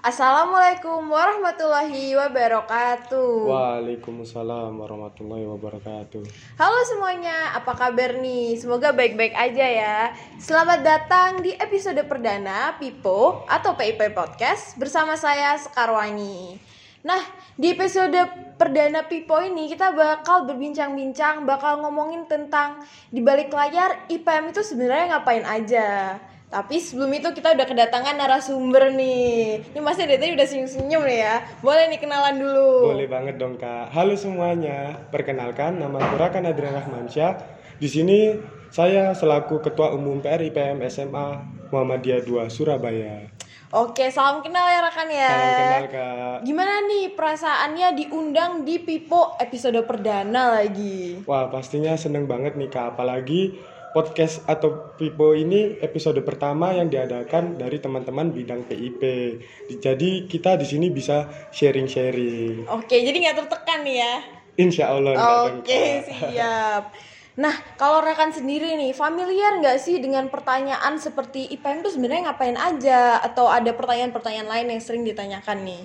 Assalamualaikum warahmatullahi wabarakatuh. Waalaikumsalam warahmatullahi wabarakatuh. Halo semuanya, apa kabar nih? Semoga baik-baik aja ya. Selamat datang di episode perdana Pipo atau PIP Podcast bersama saya Sekarwangi. Nah, di episode perdana Pipo ini kita bakal berbincang-bincang, bakal ngomongin tentang di balik layar IPM itu sebenarnya ngapain aja. Tapi sebelum itu kita udah kedatangan narasumber nih. Ini masih dari tadi udah senyum-senyum nih ya. Boleh nih kenalan dulu. Boleh banget dong kak. Halo semuanya. Perkenalkan nama aku Rakan Adrian Rahmansyah. Di sini saya selaku Ketua Umum PR IPM SMA Muhammadiyah 2 Surabaya. Oke, salam kenal ya rekan ya. Salam kenal kak. Gimana nih perasaannya diundang di Pipo episode perdana lagi? Wah pastinya seneng banget nih kak. Apalagi podcast atau Pipo ini episode pertama yang diadakan dari teman-teman bidang PIP. Jadi kita di sini bisa sharing-sharing. Oke, jadi nggak tertekan nih ya? Insya Allah. Oke, siap. Nah, kalau rekan sendiri nih, familiar nggak sih dengan pertanyaan seperti IPM itu sebenarnya ngapain aja? Atau ada pertanyaan-pertanyaan lain yang sering ditanyakan nih?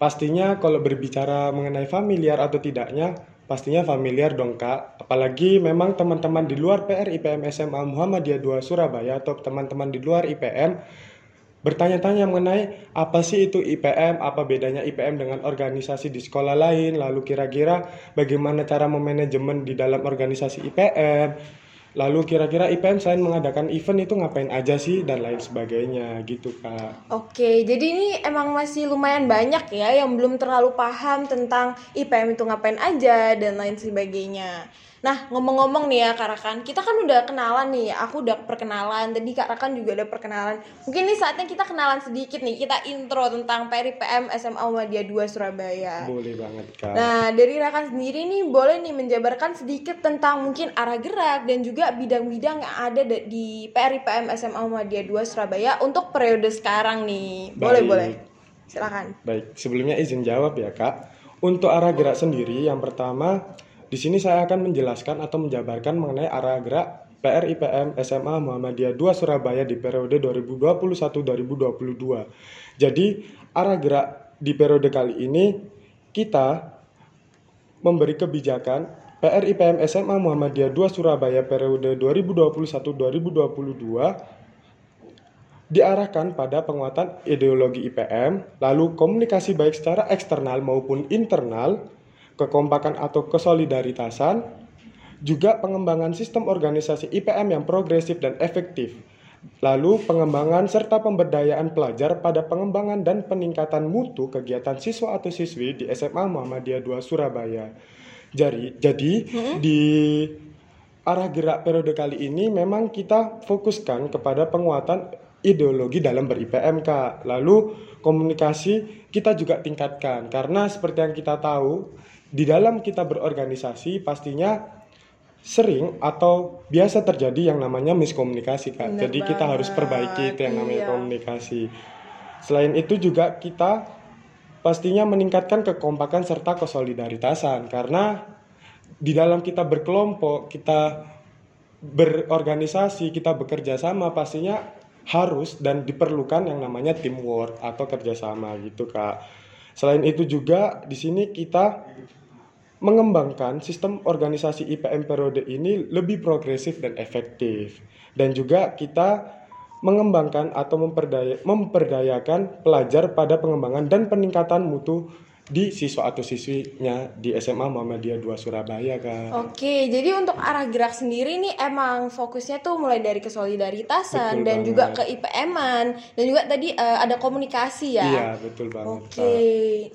Pastinya kalau berbicara mengenai familiar atau tidaknya, pastinya familiar dong kak. Apalagi memang teman-teman di luar PR IPM SMA Muhammadiyah 2 Surabaya atau teman-teman di luar IPM bertanya-tanya mengenai apa sih itu IPM, apa bedanya IPM dengan organisasi di sekolah lain, lalu kira-kira bagaimana cara memanajemen di dalam organisasi IPM, lalu kira-kira IPM selain mengadakan event itu ngapain aja sih dan lain sebagainya gitu kak. Oke, jadi ini emang masih lumayan banyak ya yang belum terlalu paham tentang IPM itu ngapain aja dan lain sebagainya. Nah, ngomong-ngomong nih ya Kak Rakan, kita kan udah kenalan nih, aku udah perkenalan, tadi Kak Rakan juga ada perkenalan. Mungkin nih saatnya kita kenalan sedikit nih, kita intro tentang PRIPM SMA Muhammadiyah 2 Surabaya. Boleh banget kak. Nah, dari Rakan sendiri nih boleh nih menjabarkan sedikit tentang mungkin arah gerak dan juga bidang-bidang yang ada da- di PRIPM SMA Muhammadiyah 2 Surabaya untuk periode sekarang nih. Boleh, Baik. boleh. Silakan. Baik, sebelumnya izin jawab ya kak. Untuk arah gerak sendiri, yang pertama di sini saya akan menjelaskan atau menjabarkan mengenai arah gerak PR IPM SMA Muhammadiyah 2 Surabaya di periode 2021-2022. Jadi arah gerak di periode kali ini kita memberi kebijakan PR IPM SMA Muhammadiyah 2 Surabaya periode 2021-2022 diarahkan pada penguatan ideologi IPM, lalu komunikasi baik secara eksternal maupun internal, kekompakan atau kesolidaritasan, juga pengembangan sistem organisasi IPM yang progresif dan efektif, lalu pengembangan serta pemberdayaan pelajar pada pengembangan dan peningkatan mutu kegiatan siswa atau siswi di SMA Muhammadiyah 2 Surabaya. Jadi, jadi di arah gerak periode kali ini memang kita fokuskan kepada penguatan ideologi dalam ber-IPM Kak. Lalu komunikasi kita juga tingkatkan karena seperti yang kita tahu di dalam kita berorganisasi pastinya sering atau biasa terjadi yang namanya miskomunikasi Kak. Bener Jadi kita harus banget, perbaiki itu yang namanya iya. komunikasi. Selain itu juga kita pastinya meningkatkan kekompakan serta kesolidaritasan karena di dalam kita berkelompok, kita berorganisasi, kita bekerja sama pastinya harus dan diperlukan yang namanya teamwork atau kerjasama gitu kak. Selain itu juga di sini kita mengembangkan sistem organisasi IPM periode ini lebih progresif dan efektif dan juga kita mengembangkan atau memperdaya, memperdayakan pelajar pada pengembangan dan peningkatan mutu di siswa atau siswinya di SMA Muhammadiyah 2 Surabaya kak. Oke, jadi untuk arah gerak sendiri nih emang fokusnya tuh mulai dari kesolidaritasan Betul dan banget. juga ke IPM-an dan juga tadi eh, ada komunikasi ya. Iya betul banget Oke.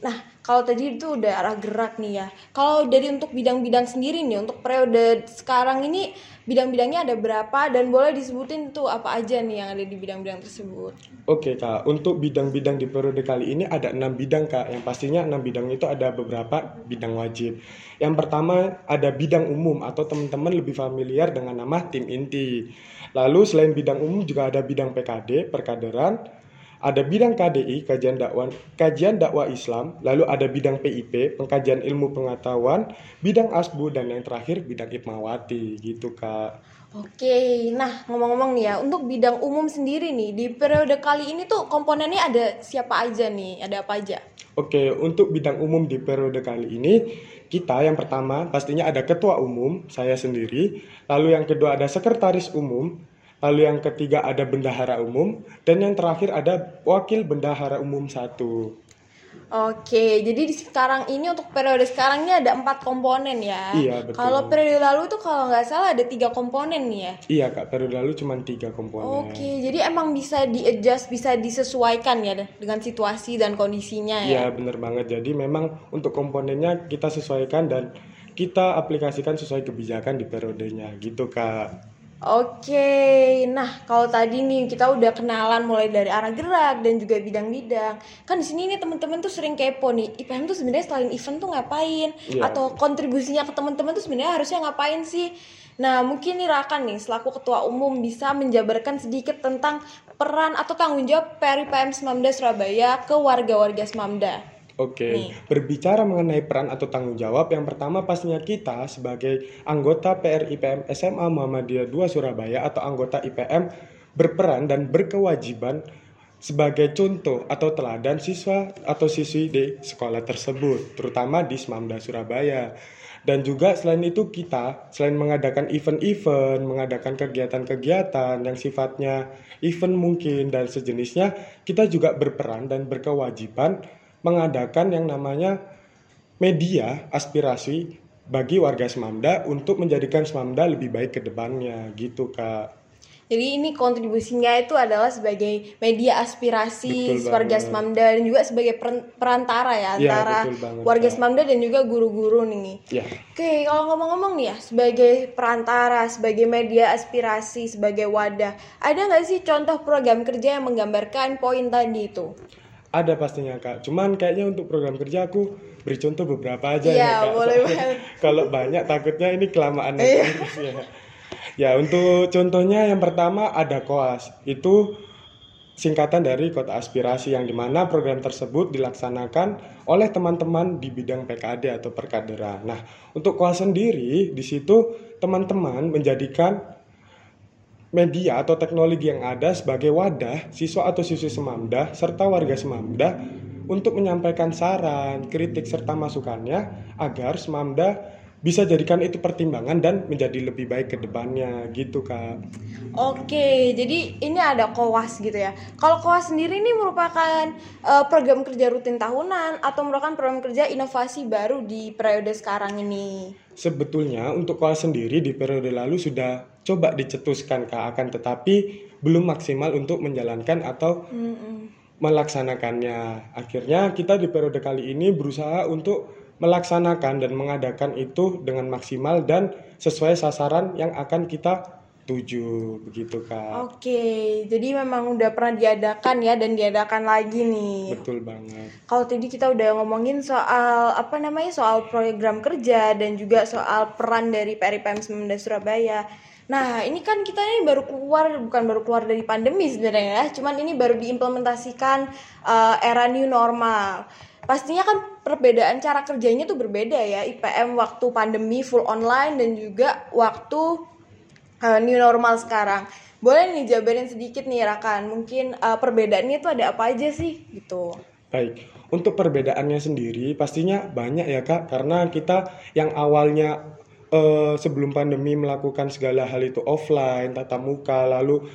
Nah, kalau tadi itu udah arah gerak nih ya. Kalau dari untuk bidang-bidang sendiri nih untuk periode sekarang ini bidang-bidangnya ada berapa dan boleh disebutin tuh apa aja nih yang ada di bidang-bidang tersebut. Oke kak, untuk bidang-bidang di periode kali ini ada enam bidang kak. Yang pastinya enam bidang itu ada beberapa bidang wajib. Yang pertama ada bidang umum atau teman-teman lebih familiar dengan nama tim inti. Lalu selain bidang umum juga ada bidang PKD, perkaderan, ada bidang KDI, kajian dakwah, kajian dakwah Islam, lalu ada bidang PIP, pengkajian ilmu pengetahuan, bidang ASBU dan yang terakhir bidang Ipmawati gitu kak. Oke, nah ngomong-ngomong nih ya, untuk bidang umum sendiri nih, di periode kali ini tuh komponennya ada siapa aja nih? Ada apa aja? Oke, untuk bidang umum di periode kali ini, kita yang pertama pastinya ada ketua umum, saya sendiri, lalu yang kedua ada sekretaris umum, lalu yang ketiga ada bendahara umum, dan yang terakhir ada wakil bendahara umum satu. Oke, jadi di sekarang ini untuk periode sekarang ini ada empat komponen ya. Iya, betul. Kalau periode lalu tuh kalau nggak salah ada tiga komponen nih ya. Iya kak, periode lalu cuma tiga komponen. Oke, jadi emang bisa di adjust, bisa disesuaikan ya dengan situasi dan kondisinya Iya ya. bener banget. Jadi memang untuk komponennya kita sesuaikan dan kita aplikasikan sesuai kebijakan di periodenya gitu kak. Oke, nah kalau tadi nih kita udah kenalan mulai dari arah gerak dan juga bidang-bidang. Kan di sini nih teman-teman tuh sering kepo nih. IPM tuh sebenarnya selain event tuh ngapain? Iya. Atau kontribusinya ke teman-teman tuh sebenarnya harusnya ngapain sih? Nah, mungkin nih Rakan nih selaku ketua umum bisa menjabarkan sedikit tentang peran atau tanggung jawab PRIPM Semamda Surabaya ke warga-warga Semamda. Oke, Nih. berbicara mengenai peran atau tanggung jawab, yang pertama pastinya kita sebagai anggota PRIPM SMA Muhammadiyah 2 Surabaya atau anggota IPM berperan dan berkewajiban sebagai contoh atau teladan siswa atau siswi di sekolah tersebut, terutama di Semamda Surabaya. Dan juga selain itu kita selain mengadakan event-event, mengadakan kegiatan-kegiatan yang sifatnya event mungkin dan sejenisnya, kita juga berperan dan berkewajiban mengadakan yang namanya media aspirasi bagi warga Semamda untuk menjadikan Semamda lebih baik ke depannya gitu Kak. Jadi ini kontribusinya itu adalah sebagai media aspirasi Betul warga banget. Semamda dan juga sebagai peran- perantara ya Iya, antara betul banget, warga. Semamda dan juga guru-guru nih. Ya, Oke, kalau ngomong-ngomong nih ya, sebagai perantara, sebagai media aspirasi, sebagai wadah, ada nggak sih contoh program kerja yang menggambarkan poin tadi itu? Ada pastinya Kak. Cuman kayaknya untuk program kerja aku beri contoh beberapa aja Iya, ya Kak. boleh banget. Kalau banyak takutnya ini kelamaan ya. Ya, untuk contohnya yang pertama ada KOAS. Itu singkatan dari Kota Aspirasi yang di mana program tersebut dilaksanakan oleh teman-teman di bidang PKD atau perkaderan. Nah, untuk KOAS sendiri di situ teman-teman menjadikan media atau teknologi yang ada sebagai wadah siswa atau siswi Semamda serta warga Semamda untuk menyampaikan saran, kritik serta masukannya agar Semamda bisa jadikan itu pertimbangan dan menjadi lebih baik ke depannya gitu Kak. Oke, jadi ini ada koas gitu ya. Kalau koas sendiri ini merupakan eh, program kerja rutin tahunan atau merupakan program kerja inovasi baru di periode sekarang ini. Sebetulnya untuk KOAS sendiri di periode lalu sudah coba dicetuskan Kak akan tetapi belum maksimal untuk menjalankan atau Mm-mm. melaksanakannya. Akhirnya kita di periode kali ini berusaha untuk melaksanakan dan mengadakan itu dengan maksimal dan sesuai sasaran yang akan kita tuju begitu Kak. Oke, jadi memang udah pernah diadakan ya dan diadakan lagi nih. Betul banget. Kalau tadi kita udah ngomongin soal apa namanya soal program kerja dan juga soal peran dari PRIPM Semenda Surabaya. Nah ini kan kita ini baru keluar bukan baru keluar dari pandemi sebenarnya ya, cuman ini baru diimplementasikan eh, era new normal. Pastinya kan perbedaan cara kerjanya tuh berbeda ya. IPM waktu pandemi full online dan juga waktu eh, new normal sekarang. Boleh nih jabarin sedikit nih Rakan, mungkin eh, perbedaannya tuh ada apa aja sih gitu. Baik, untuk perbedaannya sendiri pastinya banyak ya Kak, karena kita yang awalnya eh, sebelum pandemi melakukan segala hal itu offline, tatap muka, lalu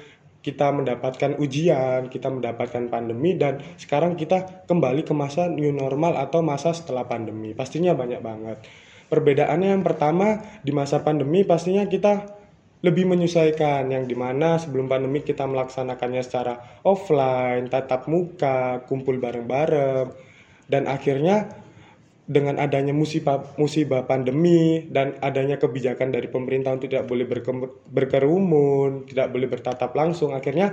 kita mendapatkan ujian, kita mendapatkan pandemi dan sekarang kita kembali ke masa new normal atau masa setelah pandemi. Pastinya banyak banget. Perbedaannya yang pertama di masa pandemi pastinya kita lebih menyesuaikan yang di mana sebelum pandemi kita melaksanakannya secara offline, tatap muka, kumpul bareng-bareng, dan akhirnya dengan adanya musibah musibah pandemi dan adanya kebijakan dari pemerintah untuk tidak boleh berkerumun, tidak boleh bertatap langsung, akhirnya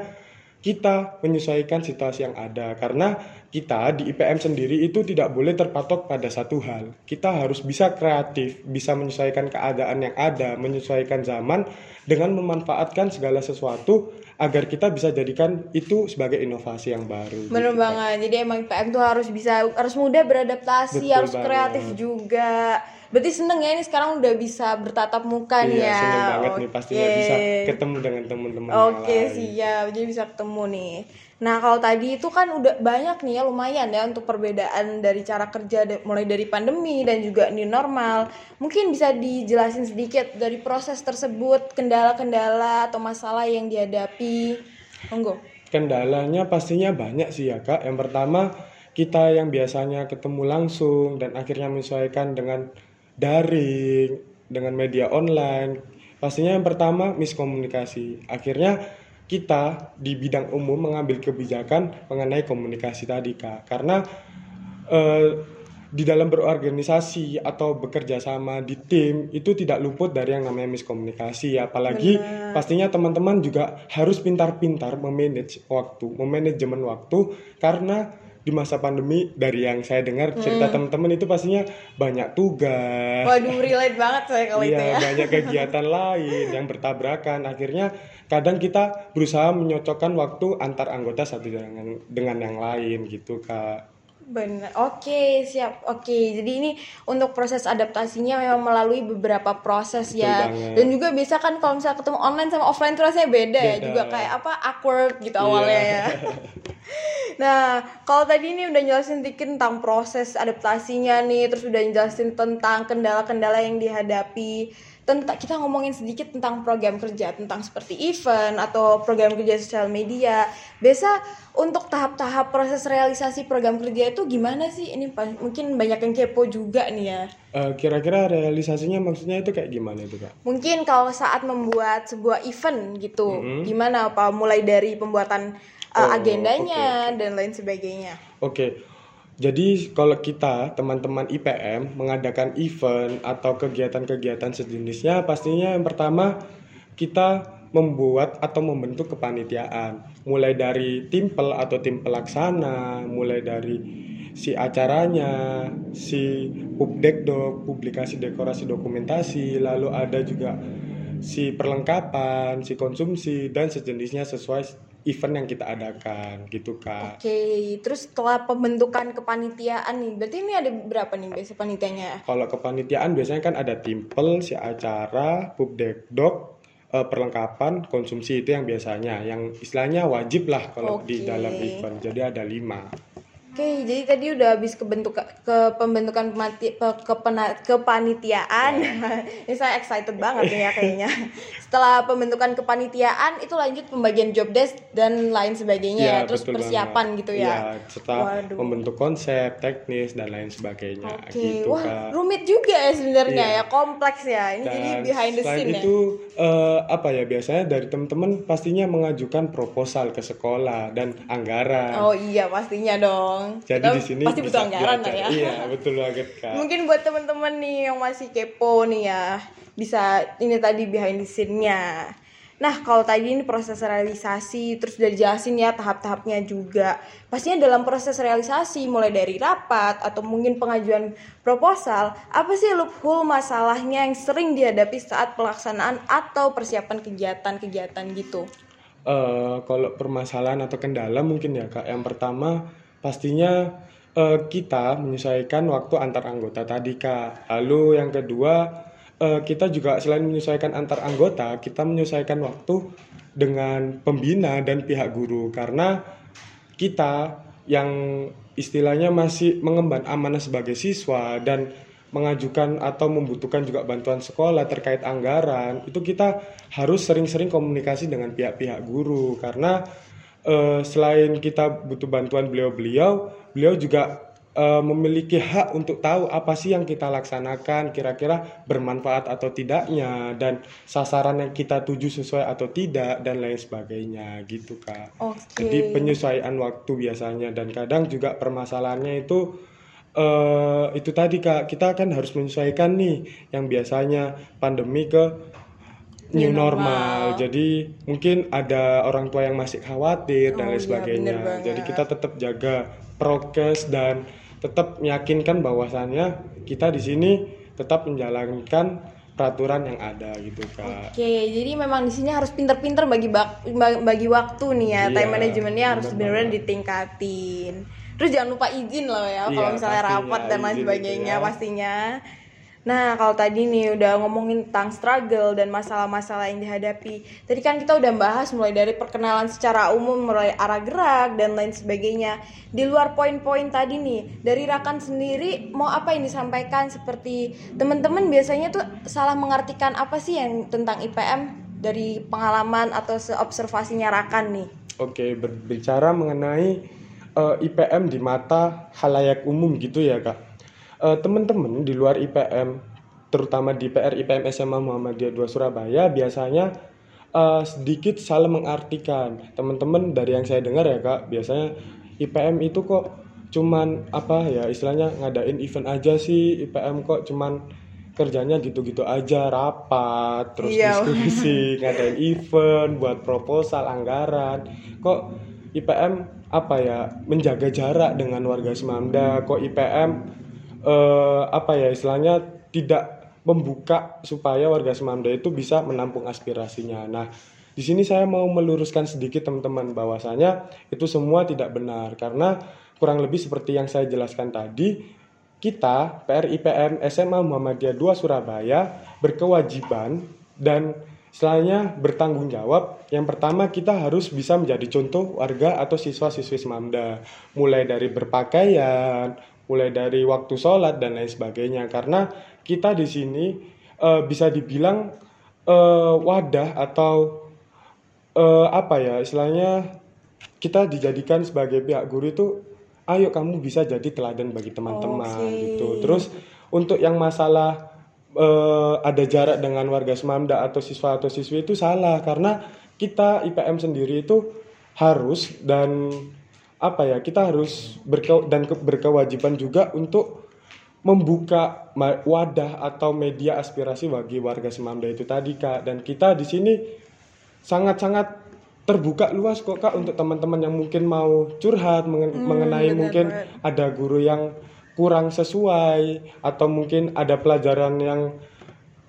kita menyesuaikan situasi yang ada karena kita di IPM sendiri itu tidak boleh terpatok pada satu hal. Kita harus bisa kreatif, bisa menyesuaikan keadaan yang ada, menyesuaikan zaman dengan memanfaatkan segala sesuatu agar kita bisa jadikan itu sebagai inovasi yang baru. Gitu, Kak. banget. Jadi emang IPM tuh harus bisa harus mudah beradaptasi, Betul harus banget. kreatif juga. Berarti seneng ya ini sekarang udah bisa bertatap muka nih iya ya. seneng banget nih pastinya bisa ketemu dengan teman-teman Oke lain. siap, jadi bisa ketemu nih. Nah kalau tadi itu kan udah banyak nih ya lumayan ya untuk perbedaan dari cara kerja mulai dari pandemi dan juga new normal. Mungkin bisa dijelasin sedikit dari proses tersebut kendala-kendala atau masalah yang dihadapi. Monggo. Kendalanya pastinya banyak sih ya kak. Yang pertama kita yang biasanya ketemu langsung dan akhirnya menyesuaikan dengan daring, dengan media online. Pastinya yang pertama miskomunikasi. Akhirnya kita di bidang umum mengambil kebijakan mengenai komunikasi tadi kak. Karena eh, di dalam berorganisasi atau bekerja sama di tim itu tidak luput dari yang namanya miskomunikasi apalagi pastinya teman-teman juga harus pintar-pintar memanage waktu memanajemen waktu karena di masa pandemi dari yang saya dengar cerita teman-teman itu pastinya banyak tugas Waduh relate banget saya kalau itu Iya, ya. banyak kegiatan lain yang bertabrakan. Akhirnya kadang kita berusaha menyocokkan waktu antar anggota satu dengan dengan yang lain gitu, Kak. Benar. Oke, siap. Oke, jadi ini untuk proses adaptasinya memang melalui beberapa proses ya. banget. Dan juga biasa kan kalau misalnya ketemu online sama offline itu rasanya beda, ya. Beda. Juga kayak apa awkward gitu Iya. awalnya ya. nah, kalau tadi ini udah jelasin sedikit tentang proses adaptasinya nih, terus udah jelasin tentang kendala-kendala yang dihadapi. Tentang kita ngomongin sedikit tentang program kerja, tentang seperti event atau program kerja sosial media. Biasa untuk tahap-tahap proses realisasi program kerja itu gimana sih? Ini mungkin banyak yang kepo juga nih ya. Eh, kira-kira realisasinya maksudnya itu kayak gimana itu, Kak? Mungkin kalau saat membuat sebuah event gitu, gimana apa mulai dari pembuatan uh, Oh, agendanya dan lain sebagainya. Oke. Jadi kalau kita teman-teman IPM mengadakan event atau kegiatan-kegiatan sejenisnya pastinya yang pertama kita membuat atau membentuk kepanitiaan. Mulai dari timpel atau tim pelaksana mulai dari si acaranya si pubdekdok publikasi dekorasi dokumentasi lalu ada juga si perlengkapan si konsumsi dan sejenisnya sesuai event yang kita adakan gitu kak Oke, terus setelah pembentukan kepanitiaan nih, berarti ini ada berapa nih biasa panitianya? Kalau kepanitiaan biasanya kan ada timpel, si acara, pubdekdok, eh, perlengkapan, konsumsi itu yang biasanya, yang istilahnya wajib lah kalau di Oke. dalam event. Jadi ada lima. Oke, jadi tadi udah habis kebentuk ke pembentukan pemati, pe- kepena- kepanitiaan. Ini saya excited banget nih ya kayaknya. Setelah pembentukan kepanitiaan itu lanjut pembagian job desk dan lain sebagainya, Iya, terus persiapan banget. gitu ya. Iya, setelah Waduh. membentuk konsep, teknis dan lain sebagainya Oke, gitu wah Kak. rumit juga ya sebenarnya Iya. ya, kompleks ya. Ini jadi Dan behind the scene ya. Eh, apa ya biasanya dari teman-teman pastinya mengajukan proposal ke sekolah dan anggaran. Oh iya pastinya dong. Jadi Kita di sini pasti butuh anggaran lah ya. Iya, betul banget Kak. Mungkin buat teman-teman nih yang masih kepo nih ya, bisa ini tadi behind the scene-nya. Nah, kalau tadi ini proses realisasi, terus udah dijelasin ya tahap-tahapnya juga. Pastinya dalam proses realisasi, mulai dari rapat atau mungkin pengajuan proposal, apa sih loophole masalahnya yang sering dihadapi saat pelaksanaan atau persiapan kegiatan-kegiatan gitu? Eh, kalau permasalahan atau kendala mungkin ya kak yang pertama pastinya eh, kita menyesuaikan waktu antar anggota tadi kak lalu yang kedua eh, kita juga selain menyesuaikan antar anggota kita menyesuaikan waktu dengan pembina dan pihak guru. Karena kita yang istilahnya masih mengemban amanah sebagai siswa dan mengajukan atau membutuhkan juga bantuan sekolah terkait anggaran itu kita harus sering-sering komunikasi dengan pihak-pihak guru. Karena eh, selain kita butuh bantuan beliau-beliau beliau juga eh, memiliki hak untuk tahu apa sih yang kita laksanakan kira-kira bermanfaat atau tidaknya dan sasaran yang kita tuju sesuai atau tidak dan lain sebagainya gitu kak Oke. jadi penyesuaian waktu biasanya dan kadang juga permasalahannya itu eh itu tadi Kak, kita kan harus menyesuaikan nih yang biasanya pandemi ke new normal. normal. Jadi mungkin ada orang tua yang masih khawatir dan Oh lain iya, sebagainya. banget. Jadi kita tetap jaga prokes dan tetap meyakinkan bahwasannya kita di sini tetap menjalankan peraturan yang ada gitu Kak. Oke, jadi memang di sini harus pinter-pinter bagi bak- bagi waktu nih ya. Iya, Time manajemennya harus benar-benar ditingkatin. Terus jangan lupa izin loh ya kalau Iya, misalnya pastinya, rapat dan lain sebagainya ya. pastinya. Nah, kalau tadi nih udah ngomongin tentang struggle dan masalah-masalah yang dihadapi. Tadi kan kita udah bahas mulai dari perkenalan secara umum, mulai arah gerak dan lain sebagainya. Di luar poin-poin tadi nih, dari Rakan sendiri mau apa yang disampaikan seperti teman-teman biasanya tuh salah mengartikan apa sih yang tentang IPM dari pengalaman atau seobservasinya Rakan nih? Oke, berbicara mengenai uh, IPM di mata halayak umum gitu ya, Kak uh, teman-teman di luar IPM terutama di PR IPM SMA Muhammadiyah 2 Surabaya biasanya uh, sedikit salah mengartikan. Teman-teman dari yang saya dengar ya kak biasanya IPM itu kok cuman apa ya istilahnya ngadain event aja sih IPM kok cuman kerjanya gitu-gitu aja rapat terus iya. diskusi ngadain event buat proposal anggaran. Kok IPM apa ya menjaga jarak dengan warga Semanda. Kok IPM uh, apa ya istilahnya tidak membuka supaya warga Semanda itu bisa menampung aspirasinya. Nah, di sini saya mau meluruskan sedikit teman-teman bahwasanya itu semua tidak benar. Karena kurang lebih seperti yang saya jelaskan tadi, kita PRIPM SMA Muhammadiyah 2 Surabaya berkewajiban dan Selainnya bertanggung jawab, yang pertama kita harus bisa menjadi contoh warga atau siswa-siswi Semanda, mulai dari berpakaian, mulai dari waktu sholat dan lain sebagainya. Karena kita di sini uh, bisa dibilang uh, wadah atau uh, apa ya istilahnya kita dijadikan sebagai pihak guru itu ayo kamu bisa jadi teladan bagi teman-teman okay. gitu. Terus untuk yang masalah uh, ada jarak dengan warga Semamda atau siswa atau siswi itu salah. Karena kita IPM sendiri itu harus dan apa ya kita harus berke dan ke berkewajiban juga untuk membuka wadah atau media aspirasi bagi warga Semamda itu tadi kak dan kita di sini sangat-sangat terbuka luas kok kak untuk teman-teman yang mungkin mau curhat mengen hmm, mengenai bener, mungkin bener. ada guru yang kurang sesuai atau mungkin ada pelajaran yang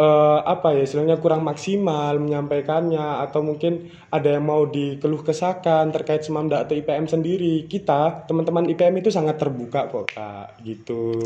uh, apa ya istilahnya kurang maksimal menyampaikannya atau mungkin ada yang mau dikeluh kesakan terkait semamda atau IPM sendiri kita teman-teman IPM itu sangat terbuka kok kak gitu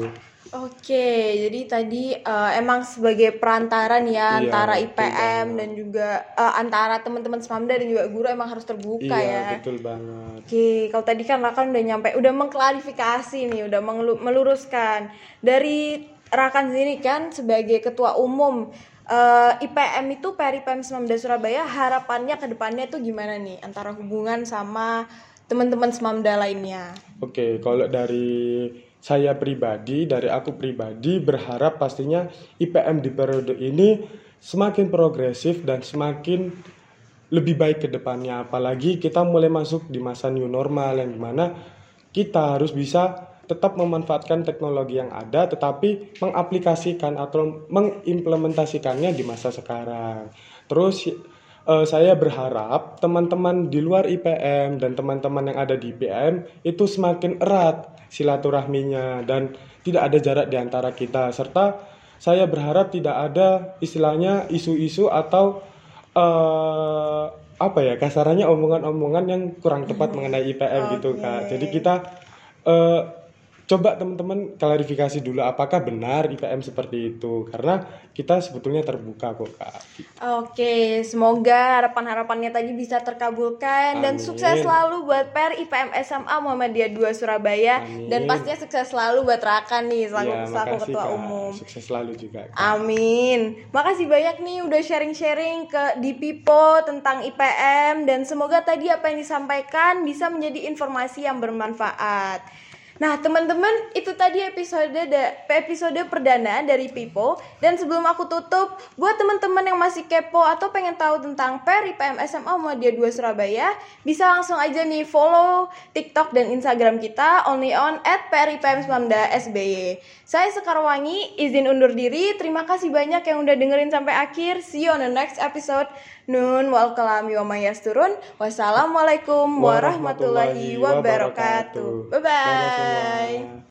Oke, jadi tadi uh, emang sebagai perantara nih ya iya, antara IPM dan juga uh, antara teman-teman Semamda dan juga guru emang harus terbuka iya, ya. betul banget. Oke, kalau tadi kan Rakan udah nyampe, udah mengklarifikasi nih, udah meluruskan dari Rakan sendiri kan sebagai ketua umum uh, eh, IPM itu PRIPM 19 Surabaya harapannya ke depannya tuh gimana nih antara hubungan sama teman-teman Semamda lainnya? Oke, kalau dari saya pribadi, dari aku pribadi berharap pastinya IPM di periode ini semakin progresif dan semakin lebih baik ke depannya. Apalagi kita mulai masuk di masa new normal yang di mana kita harus bisa tetap memanfaatkan teknologi yang ada tetapi mengaplikasikan atau mengimplementasikannya di masa sekarang. Terus uh, saya berharap teman-teman di luar IPM dan teman-teman yang ada di IPM itu semakin erat silaturahminya dan tidak ada jarak di antara kita serta saya berharap tidak ada istilahnya isu-isu atau uh, apa ya kasarannya omongan-omongan yang kurang tepat mengenai IPM okay. gitu kak. Jadi kita uh, coba teman-teman klarifikasi dulu apakah benar IPM seperti itu karena kita sebetulnya terbuka kok kak. Oke, semoga harapan-harapannya tadi bisa terkabulkan Amin. dan sukses selalu buat PR IPM SMA Muhammadiyah 2 Surabaya Amin. dan pastinya sukses selalu buat Raka nih selaku, ya, selaku ketua kak. umum. Sukses selalu juga. Kak. Amin. Makasih banyak nih udah sharing-sharing ke di Pipo tentang IPM dan semoga tadi apa yang disampaikan bisa menjadi informasi yang bermanfaat. Nah, teman-teman, itu tadi episode episode perdana dari Pipo. Dan sebelum aku tutup, buat teman-teman yang masih kepo atau pengen tahu tentang Peri PM SMA Muhammadiyah 2 Surabaya, bisa langsung aja nih follow TikTok dan Instagram kita only on at SBY. Saya Sekarwangi, izin undur diri. Terima kasih banyak yang udah dengerin sampai akhir. See you on the next episode. Nun wal kalami wa turun. Wassalamualaikum warahmatullahi wabarakatuh. Bye bye.